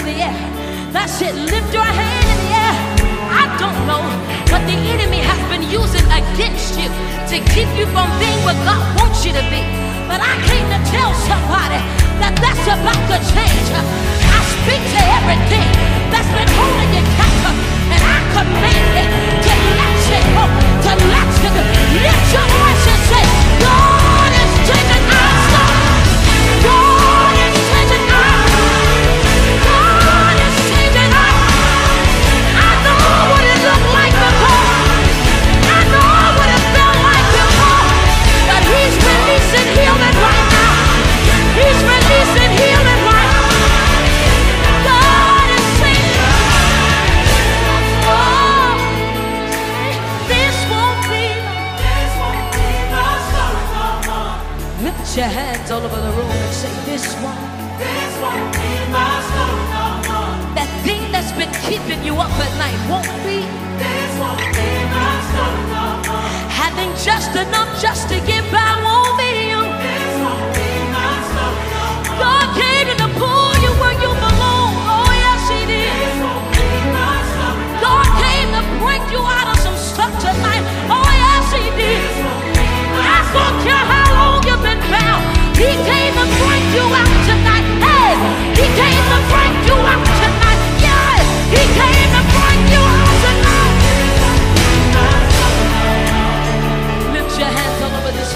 in the air. That's it. Lift your hand in the air. I don't know what the enemy has been using against you to keep you from being what God wants you to be. But I came to tell somebody that that's about to change. I speak to everything that's been holding you captive, and I command it to let you go, to let you go. Lift your voice and say, God your hands all over the room and say, This one. This won't be my story no more. That thing that's been keeping you up at night won't be. This won't be my story no more. Having just enough just to get by you out tonight. Hey, He came to break you out tonight. Yeah, He came to break you out tonight. Lift your hands over this.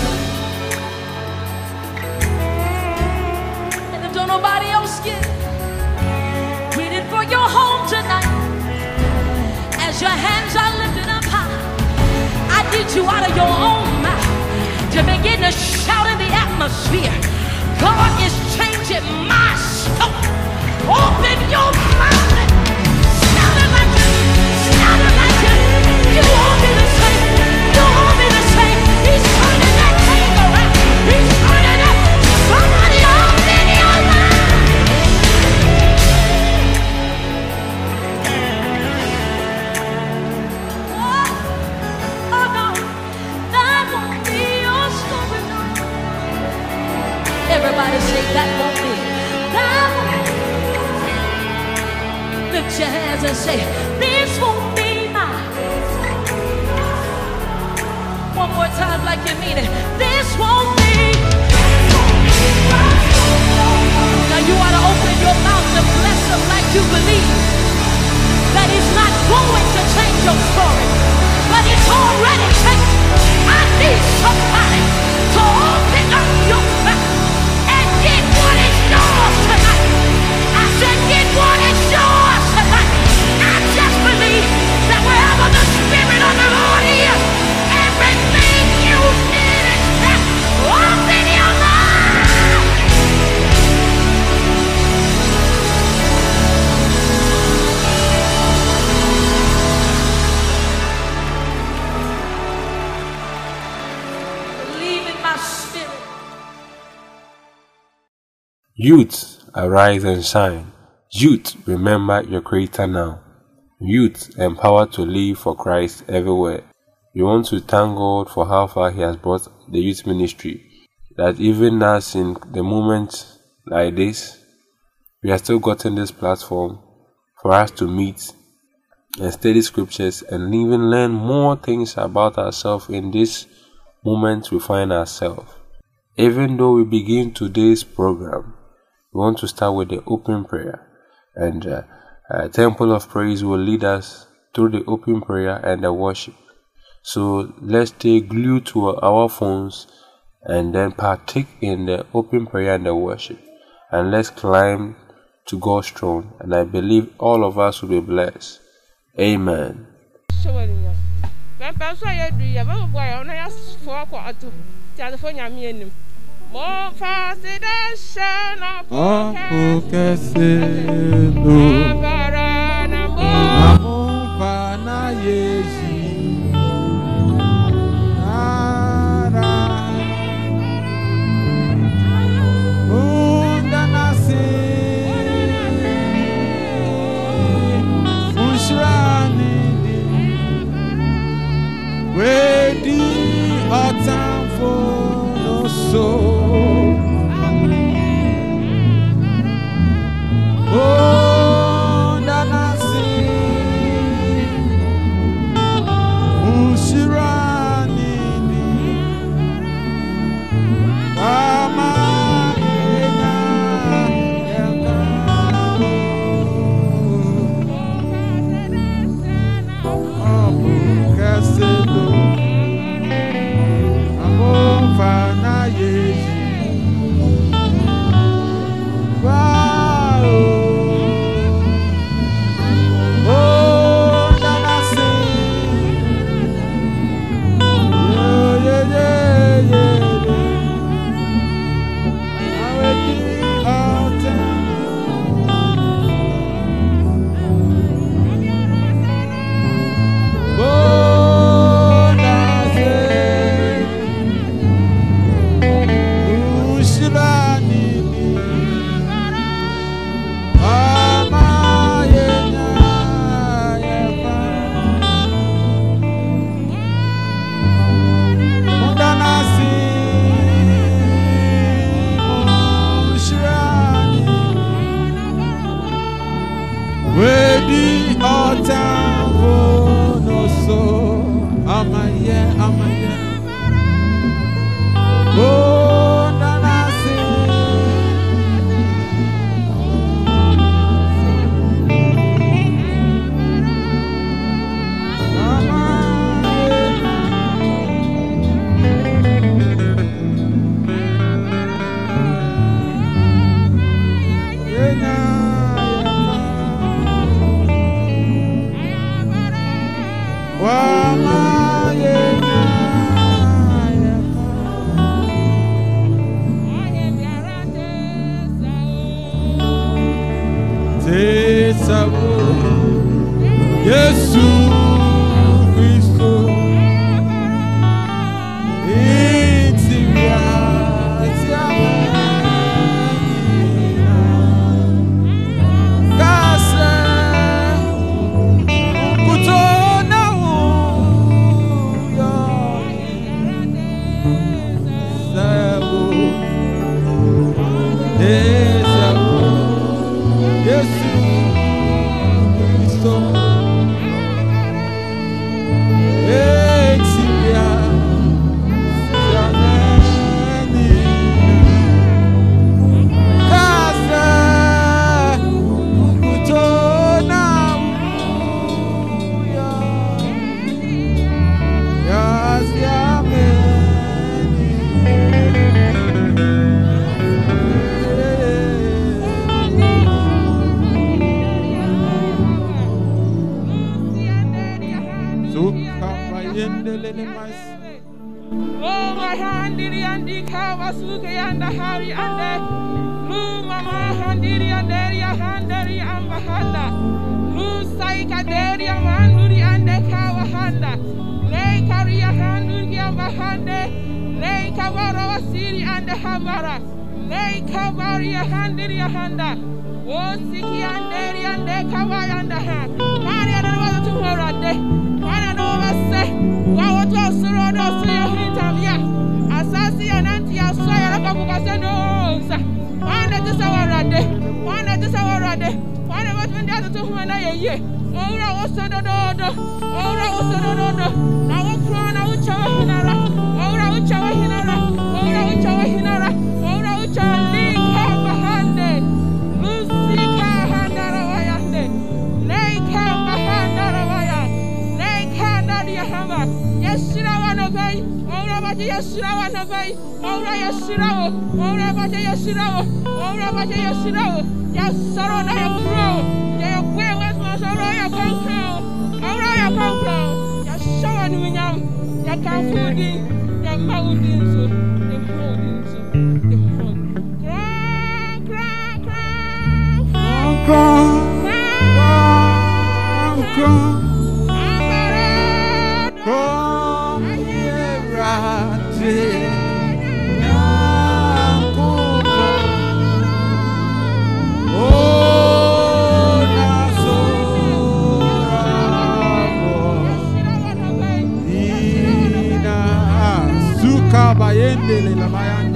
And if don't nobody else get for your home tonight. As your hands are lifted up high, I need you out of your own mouth to begin to shout in the atmosphere. God is changing my story. Open your and say, this won't be mine. One more time like you mean it. This won't be. Now you ought to open your mouth and bless him like you believe that he's not going to change your story, but it's already changed. I need somebody to Youth, arise and shine. Youth, remember your Creator now. Youth, empowered to live for Christ everywhere. We want to thank God for how far He has brought the youth ministry. That even as in the moment like this, we have still gotten this platform for us to meet and study scriptures and even learn more things about ourselves in this moment we find ourselves. Even though we begin today's program, we want to start with the open prayer. And uh, Temple of Praise will lead us through the open prayer and the worship. So let's stay glued to our phones and then partake in the open prayer and the worship. And let's climb to God's throne. And I believe all of us will be blessed. Amen. Sowarinya pɛmpɛ so a yɛadu yɛ bɛbɛboa yɛ na yɛfoɔ cover our city and cover us. They cover your hand in your hand. Oh, Siki and Deri and they cover and the hand. Maria and Mother to her at day. One and over say, Wow, to Suro, no, so your hint of ya. Assassin and Auntie, I saw your Kabukasanos. One at this hour at day. One at this hour at day. One. Ora, also, no, no. Ora, also, no, no, no. Now, crown, I will. yeshirawo nabai owura yeshirawo owura baje yeshirawo owura baje yeshirawo yasaro na yekuro yekwe wasmasho owura yekonkro owura yekonkro yashawo niminyam yakamfudi yamawudi nso yamawudi nso yamawudi nso. Cry. Maudi. Kra,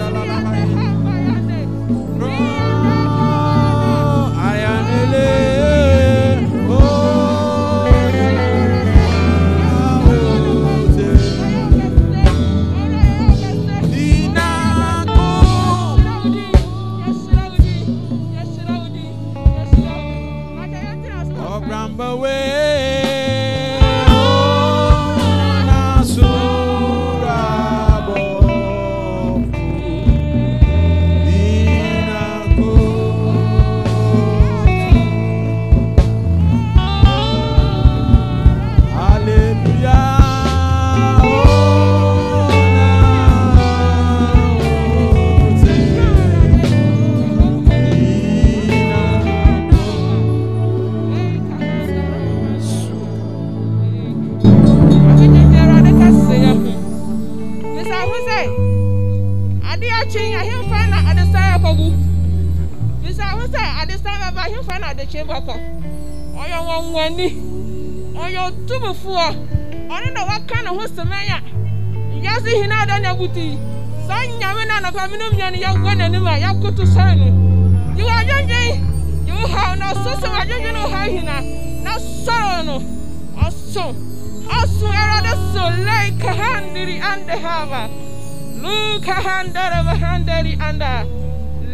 lu kahandara bahandari anda.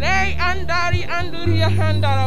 Lei andari anduri yahandara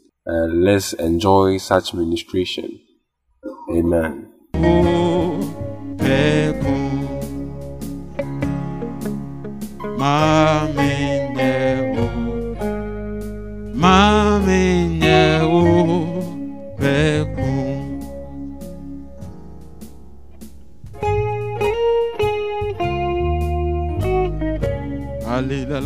And let's enjoy such ministration. Amen. Nyewo Mami nyewo Peku Alila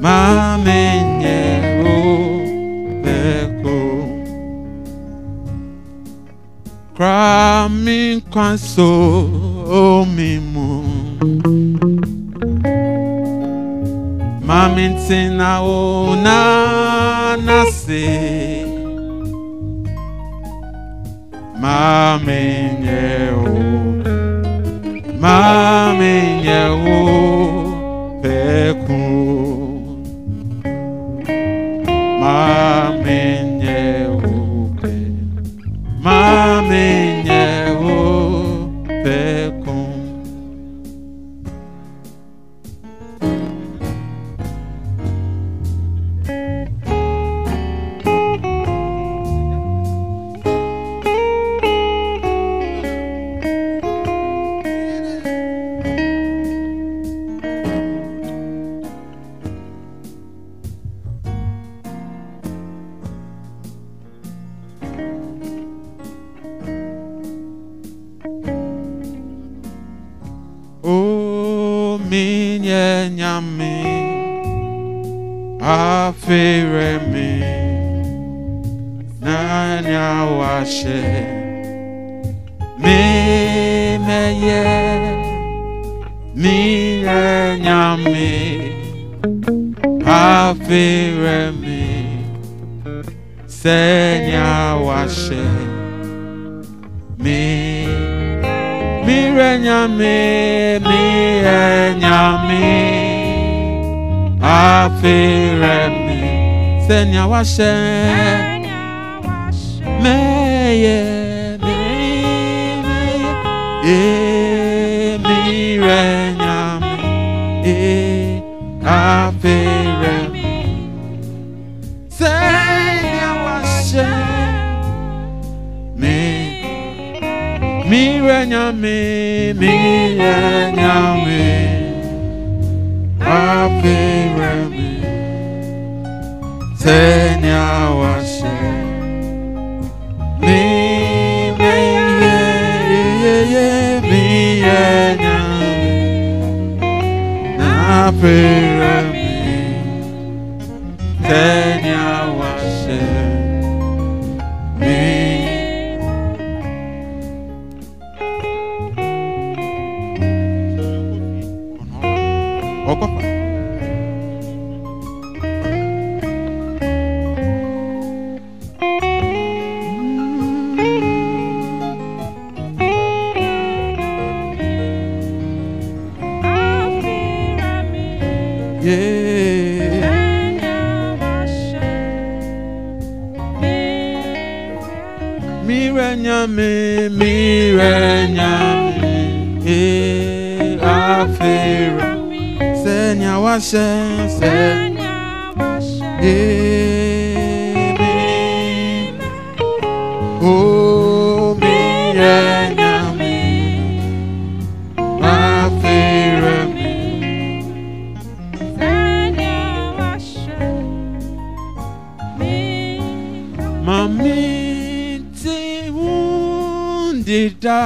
Nye o pe kun Kra mi kwan so mi mu Mami na na se Mami nye o Mami o peku Mami nyame, mire nyame, afire mi, senya washe, meye, meye, meye, e mire Nyame, mire nyame, apere mi, senya washe. Mire ye, ye, ye, mire nyame, apere Senya washe, senya Emi, oh, mire nyame, afira mi. Mami Mibra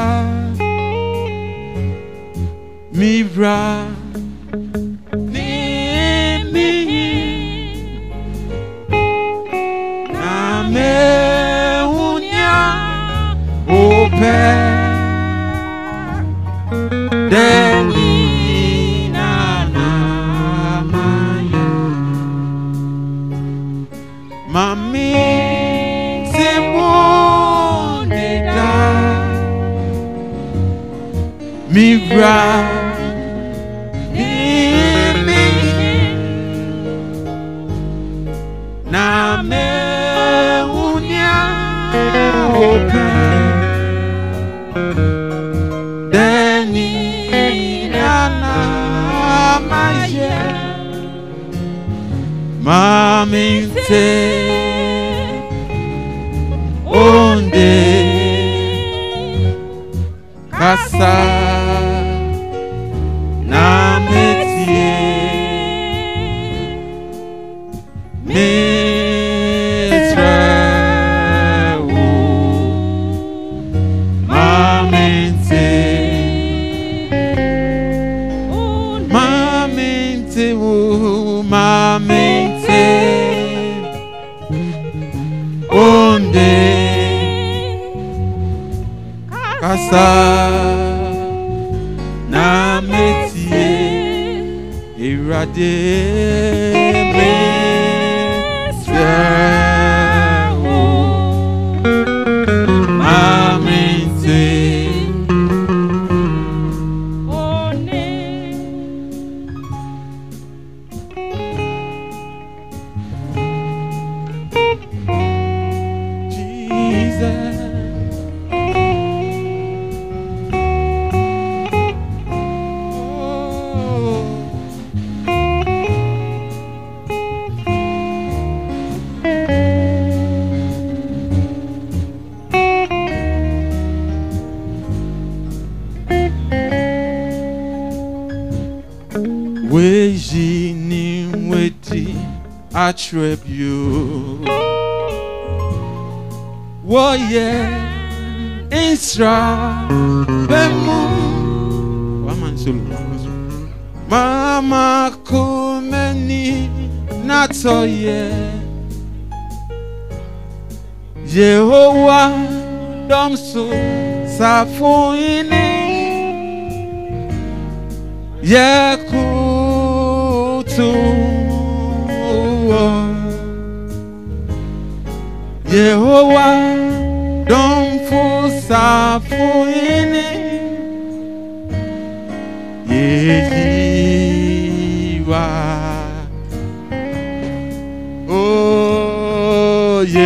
Kasa Na metie Irade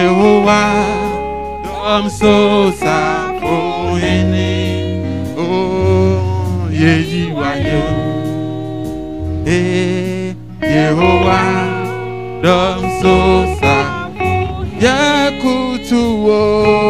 Oh Yehowa domso safuini Oh Yehiwa yo Eh Yehowa domso safuini Yakutuo Yakutuo Yehowa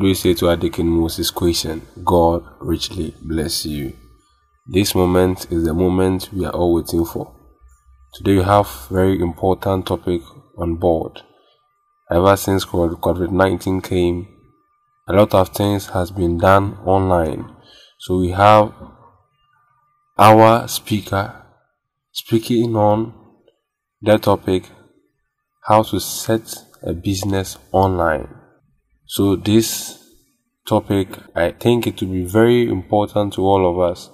Do we say to our Deacon Moses' question? God richly bless you. This moment is the moment we are all waiting for. Today we have very important topic on board. Ever since COVID-19 came, a lot of things has been done online. So we have our speaker speaking on that topic how to set a business online. So this topic I think it will be very important to all of us.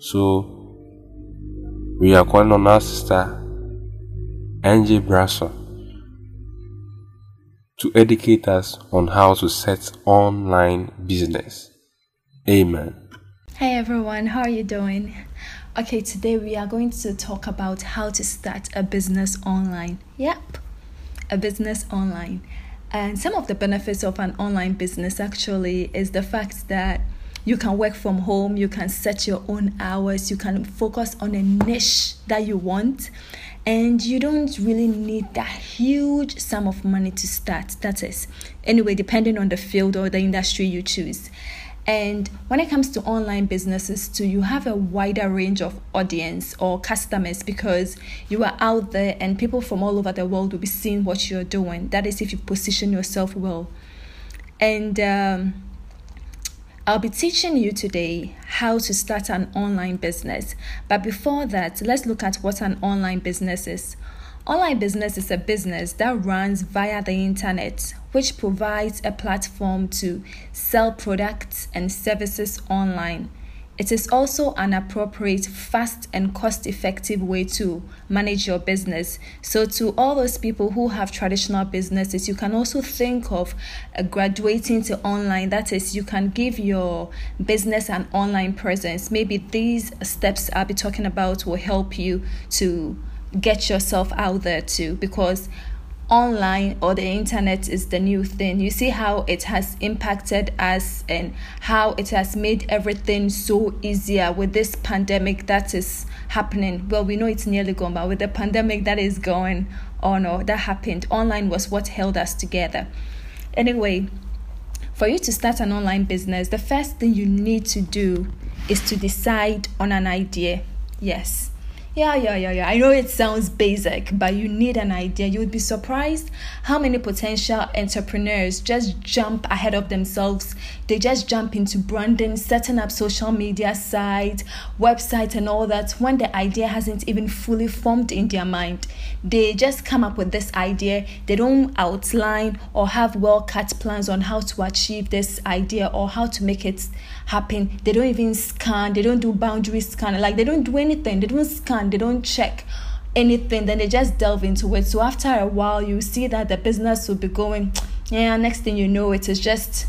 So we are calling on our sister Angie Brasso to educate us on how to set online business. Amen. Hey everyone, how are you doing? Okay, today we are going to talk about how to start a business online. Yep, a business online. And some of the benefits of an online business actually is the fact that you can work from home, you can set your own hours, you can focus on a niche that you want, and you don't really need that huge sum of money to start. That is, anyway, depending on the field or the industry you choose. And when it comes to online businesses too, you have a wider range of audience or customers because you are out there and people from all over the world will be seeing what you're doing. That is if you position yourself well. And um, I'll be teaching you today how to start an online business. But before that, let's look at what an online business is. Online business is a business that runs via the internet, which provides a platform to sell products and services online. It is also an appropriate, fast, and cost effective way to manage your business. So, to all those people who have traditional businesses, you can also think of graduating to online. That is, you can give your business an online presence. Maybe these steps I'll be talking about will help you to get yourself out there too because online or the internet is the new thing. You see how it has impacted us and how it has made everything so easier with this pandemic that is happening. Well, we know it's nearly gone, but with the pandemic that is going on or that happened, online was what held us together. Anyway, for you to start an online business, the first thing you need to do is to decide on an idea. Yes yeah, yeah, yeah, yeah. I know it sounds basic, but you need an idea. You would be surprised how many potential entrepreneurs just jump ahead of themselves. They just jump into branding, setting up social media sites, websites, and all that when the idea hasn't even fully formed in their mind. They just come up with this idea. They don't outline or have well cut plans on how to achieve this idea or how to make it happen. They don't even scan, they don't do boundary scan, like they don't do anything. They don't scan. They don't check anything. Then they just delve into it. So after a while you see that the business will be going yeah next thing you know it is just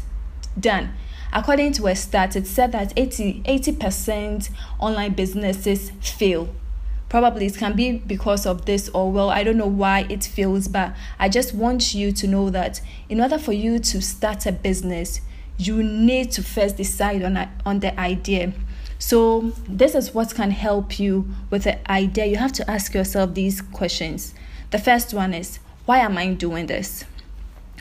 done. According to a stat it said that 80 80% online businesses fail. Probably it can be because of this or well i don't know why it fails but i just want you to know that in order for you to start a business you need to first decide on, on the idea so, this is what can help you with the idea. You have to ask yourself these questions. The first one is, why am I doing this?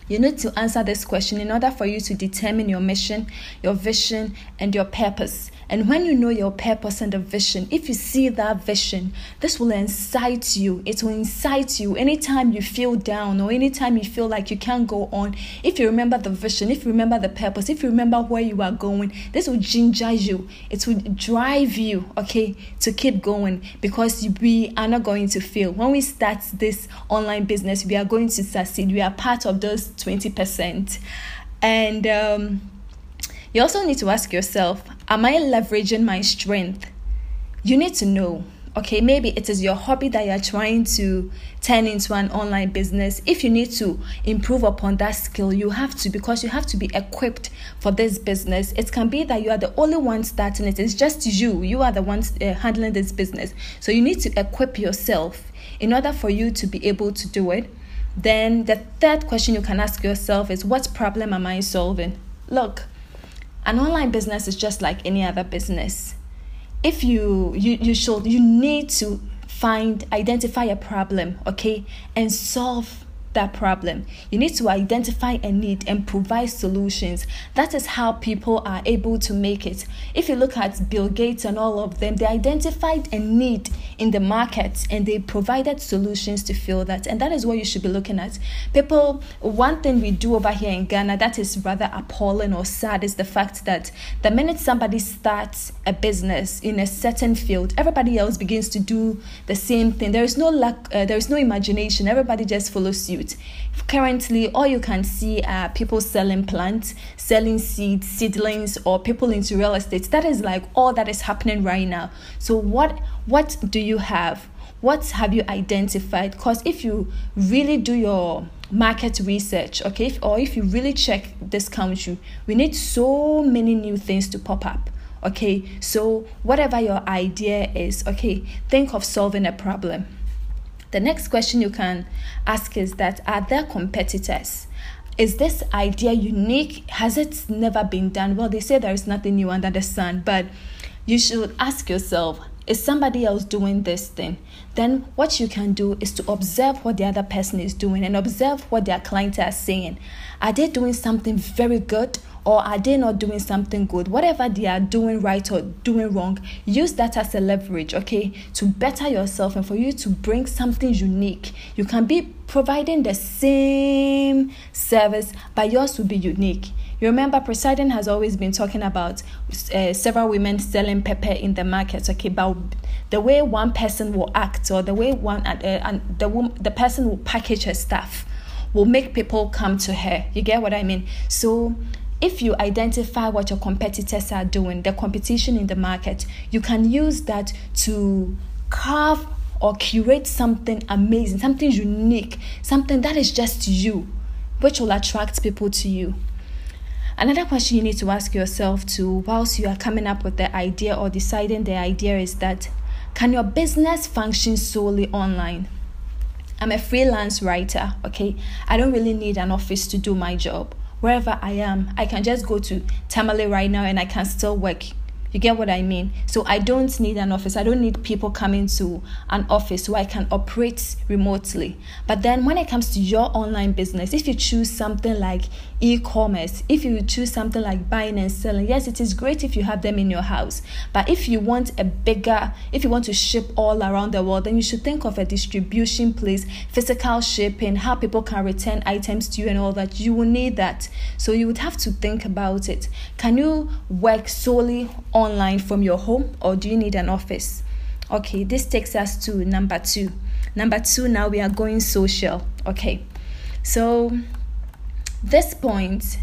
You need to answer this question in order for you to determine your mission, your vision, and your purpose. And when you know your purpose and the vision, if you see that vision, this will incite you. It will incite you anytime you feel down or anytime you feel like you can't go on. If you remember the vision, if you remember the purpose, if you remember where you are going, this will ginger you. It will drive you, okay, to keep going because we are not going to fail. When we start this online business, we are going to succeed. We are part of those 20%. And, um, you also need to ask yourself Am I leveraging my strength? You need to know. Okay, maybe it is your hobby that you're trying to turn into an online business. If you need to improve upon that skill, you have to because you have to be equipped for this business. It can be that you are the only one starting it, it's just you. You are the ones uh, handling this business. So you need to equip yourself in order for you to be able to do it. Then the third question you can ask yourself is what problem am I solving? Look, an online business is just like any other business. If you you you should you need to find identify a problem okay and solve that problem. You need to identify a need and provide solutions. That is how people are able to make it. If you look at Bill Gates and all of them, they identified a need in the market and they provided solutions to fill that. And that is what you should be looking at. People, one thing we do over here in Ghana that is rather appalling or sad is the fact that the minute somebody starts a business in a certain field, everybody else begins to do the same thing. There is no luck, uh, there is no imagination. Everybody just follows suit. Currently, all you can see are people selling plants, selling seeds, seedlings, or people into real estate. That is like all that is happening right now. So, what what do you have? What have you identified? Because if you really do your market research, okay, if, or if you really check this country, we need so many new things to pop up okay so whatever your idea is okay think of solving a problem the next question you can ask is that are there competitors? Is this idea unique? Has it never been done? Well, they say there is nothing new under the sun, but you should ask yourself is somebody else doing this thing? Then what you can do is to observe what the other person is doing and observe what their clients are saying. Are they doing something very good or are they not doing something good? Whatever they are doing right or doing wrong, use that as a leverage, okay, to better yourself and for you to bring something unique. You can be providing the same service, but yours will be unique. You remember, President has always been talking about uh, several women selling pepper in the market. Okay, but the way one person will act or the way one uh, and the the person will package her stuff will make people come to her. You get what I mean? So if you identify what your competitors are doing, the competition in the market, you can use that to carve or curate something amazing, something unique, something that is just you, which will attract people to you. Another question you need to ask yourself too, whilst you are coming up with the idea or deciding the idea, is that can your business function solely online? I'm a freelance writer, okay? I don't really need an office to do my job wherever I am, I can just go to Tamale right now and I can still work you get what I mean? So I don't need an office. I don't need people coming to an office so I can operate remotely. But then when it comes to your online business, if you choose something like e-commerce, if you choose something like buying and selling, yes, it is great if you have them in your house. But if you want a bigger, if you want to ship all around the world, then you should think of a distribution place, physical shipping, how people can return items to you and all that. You will need that. So you would have to think about it. Can you work solely online from your home or do you need an office? Okay, this takes us to number two. Number two, now we are going social. Okay, so this point,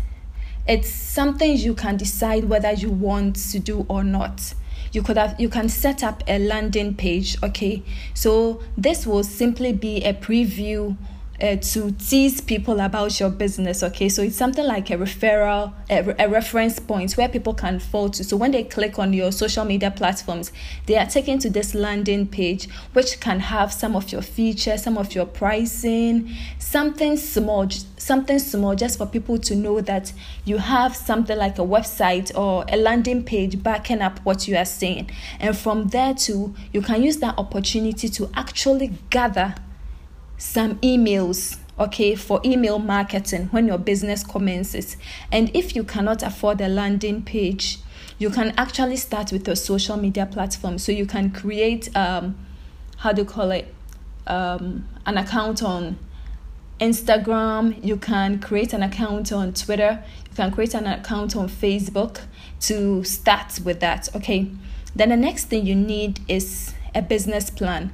it's something you can decide whether you want to do or not. You could have you can set up a landing page okay? So this will simply be a preview uh, to tease people about your business. Okay, so it's something like a referral, a, a, reference point where people can fall to. So when they click on your social media platforms, they are taken to this landing page, which can have some of your features, some of your pricing, something small, something small, just for people to know that you have something like a website or a landing page backing up what you are saying. And from there too, you can use that opportunity to actually gather some emails okay, for email marketing when your business commences. And if you cannot afford a landing page, you can actually start with a social media platform. So you can create, um, how do you call it, um, an account on Instagram, you can create an account on Twitter, you can create an account on Facebook to start with that. Okay. Then the next thing you need is a business plan.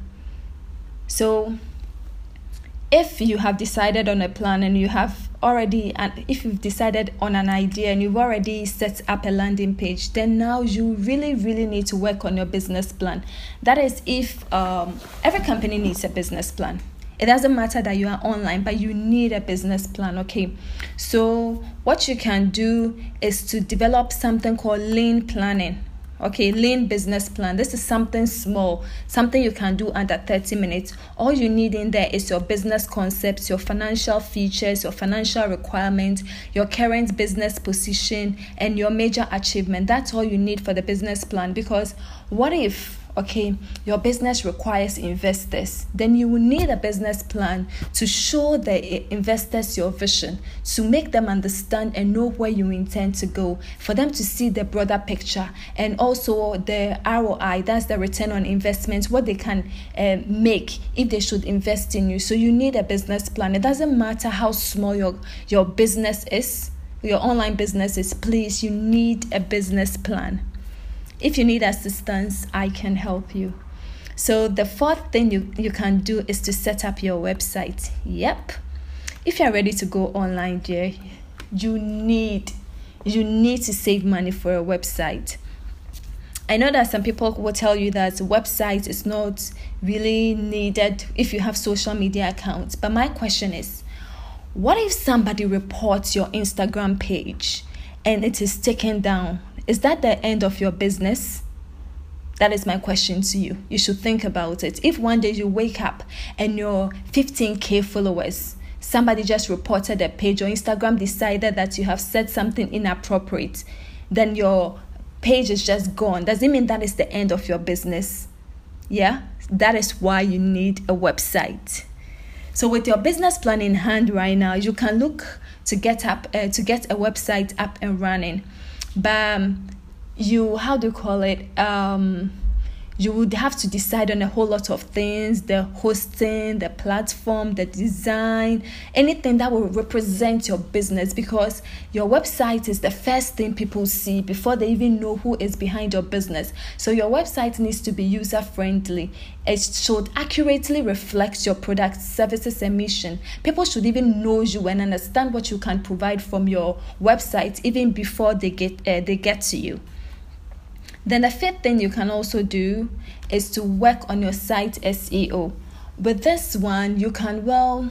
So if you have decided on a plan and you have already and if you've decided on an idea and you've already set up a landing page then now you really really need to work on your business plan. That is if um, every company needs a business plan. It doesn't matter that you are online but you need a business plan okay? So what you can do is to develop something called lean planning okay lean business plan. This is something small something you can do under 30 minutes. All you need in there is your business concepts your financial features your financial requirements your current business position and your major achievement. That's all you need for the business plan because what if okay, your business requires investors, then you will need a business plan to show the investors your vision, to make them understand and know where you intend to go, for them to see the broader picture and also the ROI, that's the return on investment, what they can uh, make if they should invest in you. So you need a business plan. It doesn't matter how small your, your business is, your online business is, please, you need a business plan. If you need assistance, I can help you. So, the fourth thing you, you can do is to set up your website. Yep. If you're ready to go online, dear, you need you need to save money for a website. I know that some people will tell you that website is not really needed if you have social media accounts. But my question is, what if somebody reports your Instagram page and it is taken down is that the end of your business? That is my question to you. You should think about it. If one day you wake up and your 15k followers, somebody just reported a page or Instagram decided that you have said something inappropriate, then your page is just gone. Does it mean that is the end of your business? Yeah, that is why you need a website. So with your business plan in hand right now, you can look to get up uh, to get a website up and running but um, you how do you call it? Um you would have to decide on a whole lot of things the hosting the platform the design anything that will represent your business because your website is the first thing people see before they even know who is behind your business. So your website needs to be user friendly it should accurately reflect your product services and mission. People should even know you and understand what you can provide from your website even before they get uh, they get to you then the fifth thing you can also do is to work on your site SEO. With this one, you can well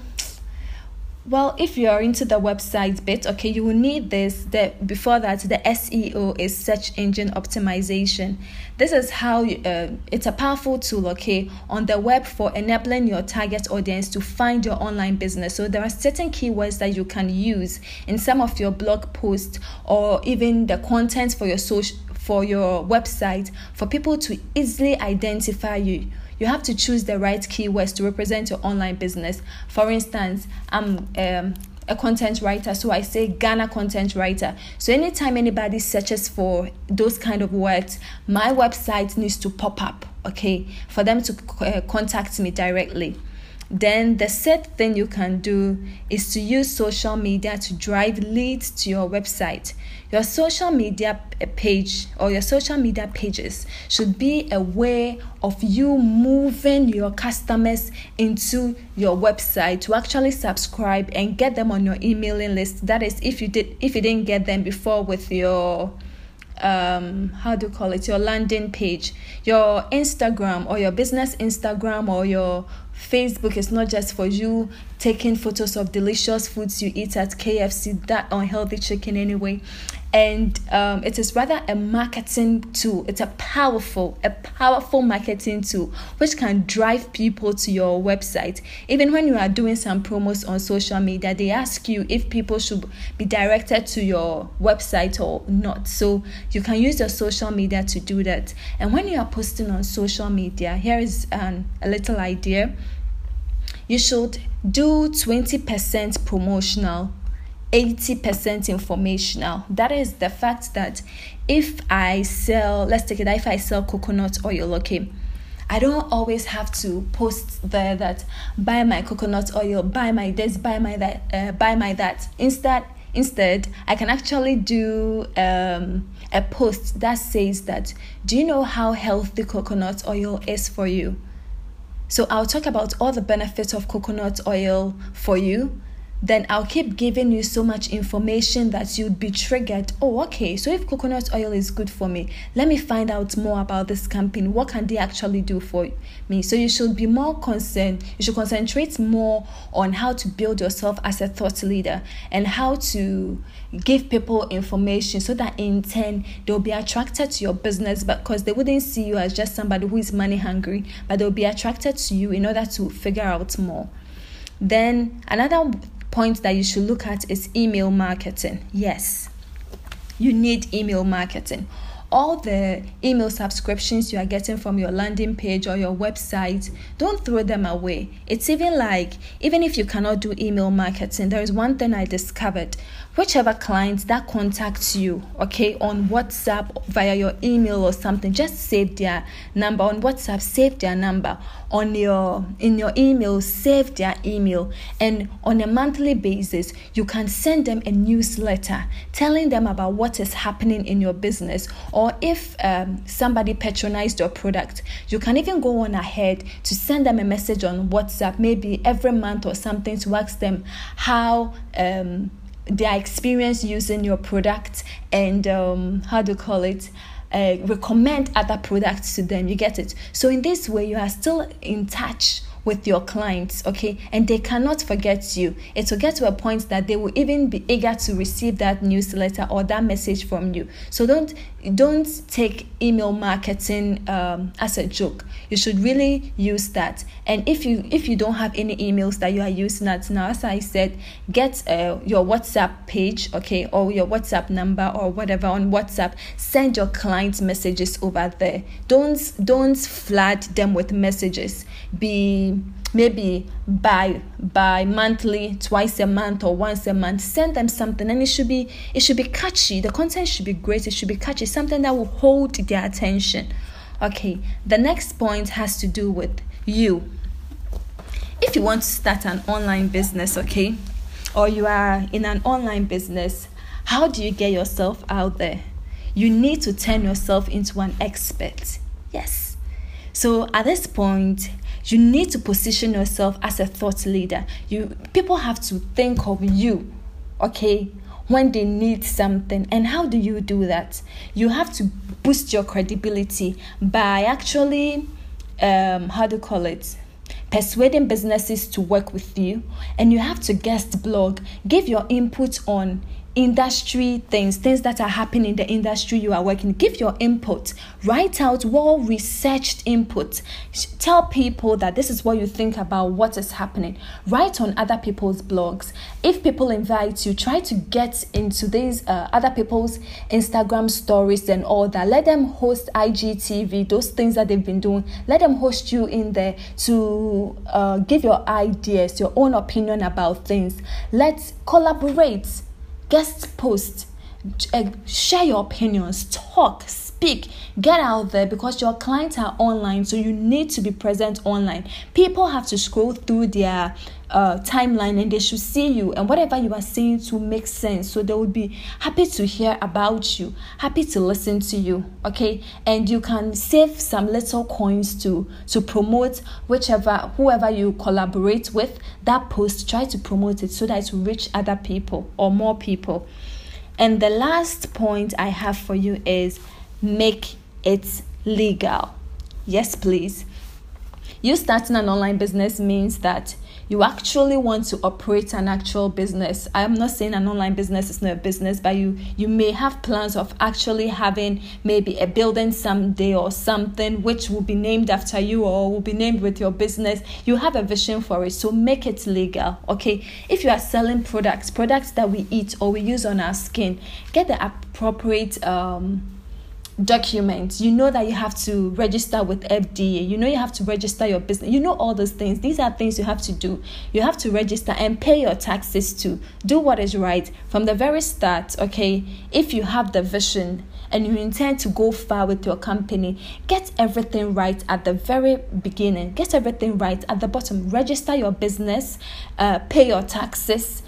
well, if you are into the website bit, okay, you will need this. The before that, the SEO is search engine optimization. This is how you, uh, it's a powerful tool, okay, on the web for enabling your target audience to find your online business. So there are certain keywords that you can use in some of your blog posts or even the content for your social for your website for people to easily identify you. You have to choose the right keywords to represent your online business. For instance i'm um, a content writer so i say ghana content writer. So anytime anybody searches for those kind of words my website needs to pop up okay for them to uh, contact me directly then the third thing you can do is to use social media to drive leads to your website. Your social media page or your social media pages should be a way of you moving your customers into your website to actually subscribe and get them on your emailing list. That is if you did if you didn't get them before with your um how do you call it your landing page your instagram or your business instagram or your Facebook is not just for you taking photos of delicious foods you eat at KFC, that unhealthy chicken anyway. And um, it is rather a marketing tool. It's a powerful, a powerful marketing tool which can drive people to your website. Even when you are doing some promos on social media, they ask you if people should be directed to your website or not. So you can use your social media to do that. And when you are posting on social media, here is um, a little idea you should do 20% promotional 80% informational. That is the fact that if I sell, let's take it, if I sell coconut oil, okay, I don't always have to post there that buy my coconut oil, buy my this, buy my that, uh, buy my that. Instead, instead, I can actually do um, a post that says that, do you know how healthy coconut oil is for you? So I'll talk about all the benefits of coconut oil for you then I'll keep giving you so much information that you'd be triggered. Oh, okay, so if coconut oil is good for me, let me find out more about this campaign. What can they actually do for me? So you should be more concerned, you should concentrate more on how to build yourself as a thought leader and how to give people information so that in turn they'll be attracted to your business because they wouldn't see you as just somebody who is money hungry, but they'll be attracted to you in order to figure out more. Then another point that you should look at is email marketing. Yes, you need email marketing. All the email subscriptions you are getting from your landing page or your website, don't throw them away. It's even like, even if you cannot do email marketing, there is one thing I discovered whichever client that contacts you, okay, on WhatsApp via your email or something, just save their number. On WhatsApp, save their number. On your in your email, save their email, and on a monthly basis, you can send them a newsletter telling them about what is happening in your business, or if um, somebody patronized your product, you can even go on ahead to send them a message on WhatsApp, maybe every month or something, to ask them how. Um, their experience using your product and um, how do you call it uh, recommend other products to them you get it so in this way you are still in touch with your clients, okay? And they cannot forget you. It will get to a point that they will even be eager to receive that newsletter or that message from you. So don't don't take email marketing um, as a joke. You should really use that. And if you if you don't have any emails that you are using at now, as I said, get uh, your WhatsApp page, okay, or your WhatsApp number or whatever on WhatsApp. Send your clients messages over there. Don't don't flood them with messages. Be maybe by by monthly twice a month or once a month send them something and it should be it should be catchy. The content should be great it should be catchy. Something that will hold their attention. Okay the next point has to do with you. If you want to start an online business okay or you are in an online business how do you get yourself out there? You need to turn yourself into an expert. Yes. So at this point you need to position yourself as a thought leader. You people have to think of you okay when they need something. And how do you do that? You have to boost your credibility by actually um how do you call it? Persuading businesses to work with you. And you have to guest blog. Give your input on industry things, things that are happening in the industry you are working. Give your input. Write out well researched input. Tell people that this is what you think about what is happening. Write on other people's blogs. If people invite you, try to get into these uh, other people's Instagram stories and all that. Let them host IGTV, those things that they've been doing. Let them host you in there to uh, give your ideas, your own opinion about things. Let's collaborate guest post, uh, share your opinions, talk, speak, get out there because your clients are online, so you need to be present online. People have to scroll through their uh, timeline and they should see you, and whatever you are saying to make sense. So they will be happy to hear about you, happy to listen to you. Okay, and you can save some little coins to to promote whichever whoever you collaborate with. That post, try to promote it so that it will reach other people or more people. And the last point I have for you is make it legal. Yes, please. You starting an online business means that you actually want to operate an actual business. I'm not saying an online business is not a business but you you may have plans of actually having maybe a building someday or something which will be named after you or will be named with your business. You have a vision for it so make it legal okay? If you are selling products products that we eat or we use on our skin get the appropriate um documents. You know that you have to register with fda you know you have to register your business. You know all those things. These are things you have to do. You have to register and pay your taxes to do what is right from the very start okay? If you have the vision and you intend to go far with your company get everything right at the very beginning. Get everything right at the bottom. Register your business uh, pay your taxes.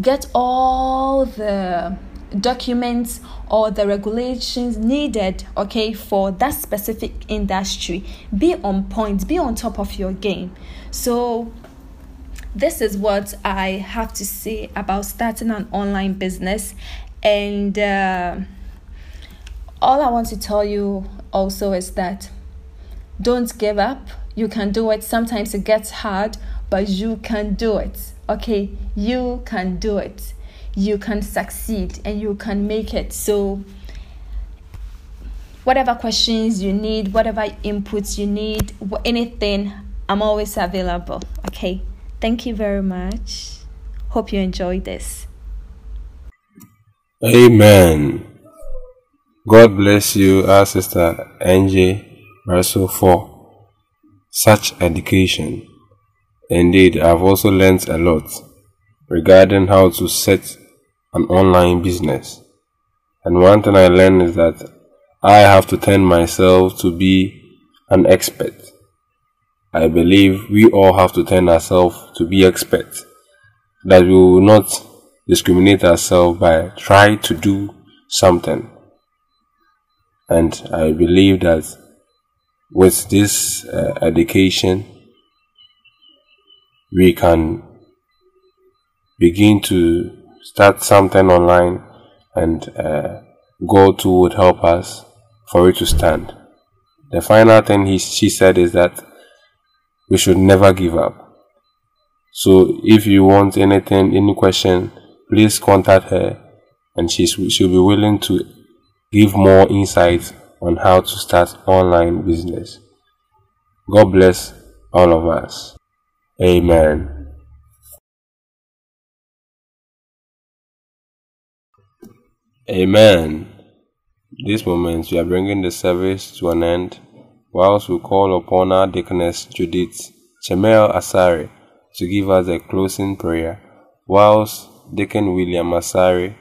Get all the documents or the regulations needed okay for that specific industry. Be on point be on top of your game. So this is what i have to say about starting an online business. And uh, all i want to tell you also is that don't give up. You can do it. Sometimes it gets hard but you can do it okay? You can do it you can succeed and you can make it. So, whatever questions you need, whatever inputs you need, anything, I'm always available. Okay. Thank you very much. Hope you enjoyed this. Amen. God bless you, our sister NJ Russell, for such education. Indeed, I've also learned a lot regarding how to set an online business. And one thing I learned is that I have to turn myself to be an expert. I believe we all have to turn ourselves to be experts. That we will not discriminate ourselves by trying to do something. And I believe that with this uh, education, we can begin to start something online and uh, God too would help us for it to stand. The final thing he, she said is that we should never give up. So if you want anything, any question, please contact her and she's, she'll be willing to give more insights on how to start online business. God bless all of us. Amen. Amen. This moment we are bringing the service to an end, whilst we call upon our deaconess Judith Chemel Asari to give us a closing prayer, whilst Deacon William Asari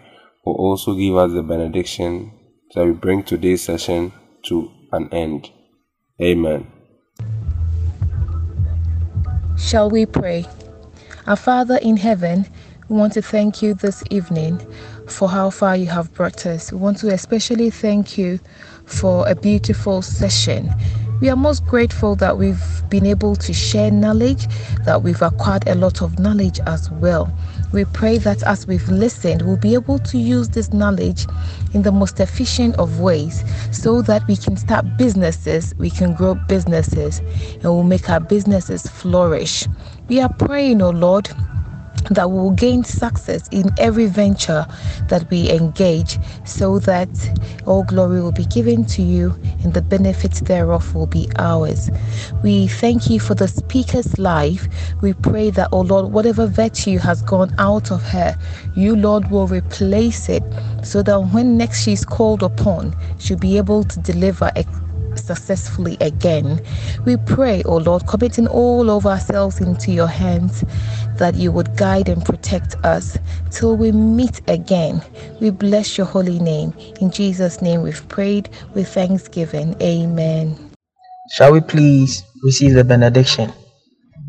will also give us the benediction that we bring today's session to an end. Amen. Shall we pray? Our Father in heaven, we want to thank you this evening for how far you have brought us. We want to especially thank you for a beautiful session. We are most grateful that we've been able to share knowledge, that we've acquired a lot of knowledge as well. We pray that as we've listened, we'll be able to use this knowledge in the most efficient of ways so that we can start businesses, we can grow businesses, and we'll make our businesses flourish. We are praying, oh Lord that we will gain success in every venture that we engage so that all glory will be given to you and the benefits thereof will be ours. We thank you for the speaker's life. We pray that, oh Lord, whatever virtue has gone out of her, you, Lord, will replace it so that when next she's called upon, she'll be able to deliver successfully again. We pray, O oh Lord, committing all of ourselves into your hands, that you would guide and protect us till we meet again. We bless your holy name. In Jesus' name we've prayed with thanksgiving. Amen. Shall we please receive the benediction?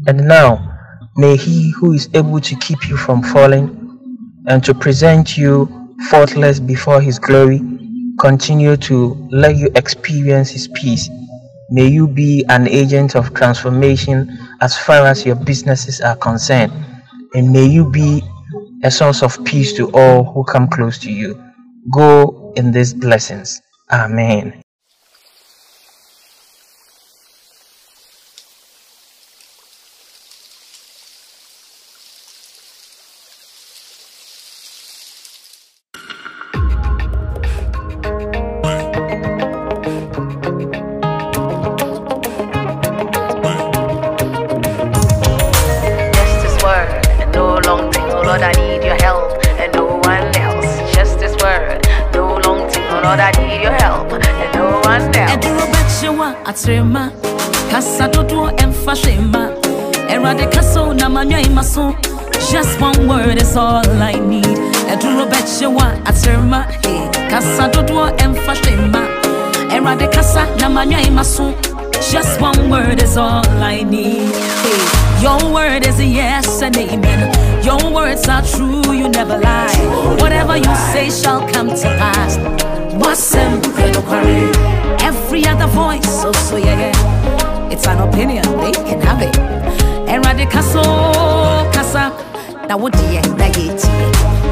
And now, may he who is able to keep you from falling and to present you faultless before his glory continue to let you experience His peace. May you be an agent of transformation as far as your businesses are concerned. And may you be a source of peace to all who come close to you. Go in these blessings. Amen. One word is all i need ɛduro bɛkye wa atrema hey. kasa dodoɔ ɛmfa hwee ma awurade kasa na manwa ima so just one word is all I need. Hey, your word is a yes and amen. Your words are true, you never lie. Whatever you say shall come to pass. Every other voice, so so yeah, yeah. It's an opinion, they can have it. Eradicaso, oh, casa, now what do you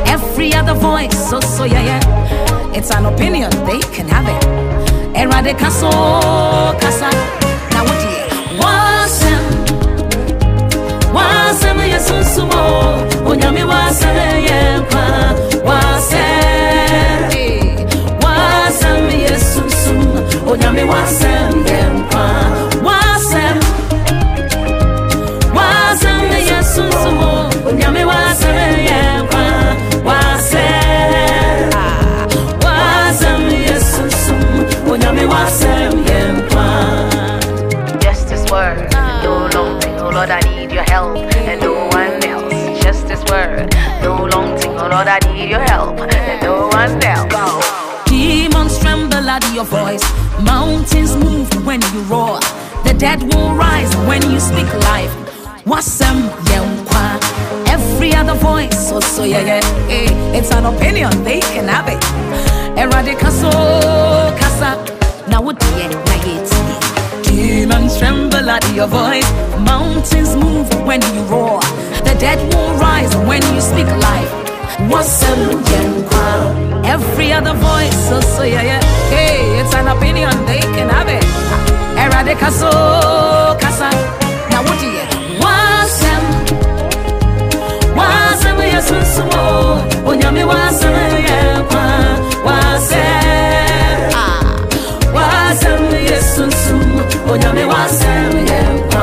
Every other voice, so so yeah, yeah. It's an opinion, they can have it. Eradicaso, casa, now what do you Wasem, wasem, yes, sumo, onyami wasem, yeah, wasem, wasem, yes, sumo, onyami wasem, yeah, sumo, onyami wasem, yeah, wasem, wasem, yes, sumo, onyami wasem, yeah, Just this word, no long thing, oh Lord, I need your help, and no one else. Just this word, no long thing, oh Lord, I need your help, and no one else. Demons tremble at your voice. Mountains move when you roar. The dead will rise when you speak life. Wasam yenkwa. Every other voice, so so yeah yeah. Hey, it's an opinion, they can have it. Eradicate so kasa. Now what yeah, na Demons tremble at your voice. Mountains move when you roar. The dead will rise when you speak life. Every other voice, so so yeah yeah. Hey, it's an opinion, they can have it. Eradicate so kasa. Now what yeah? Wasam. Onyame wasam yenkwa.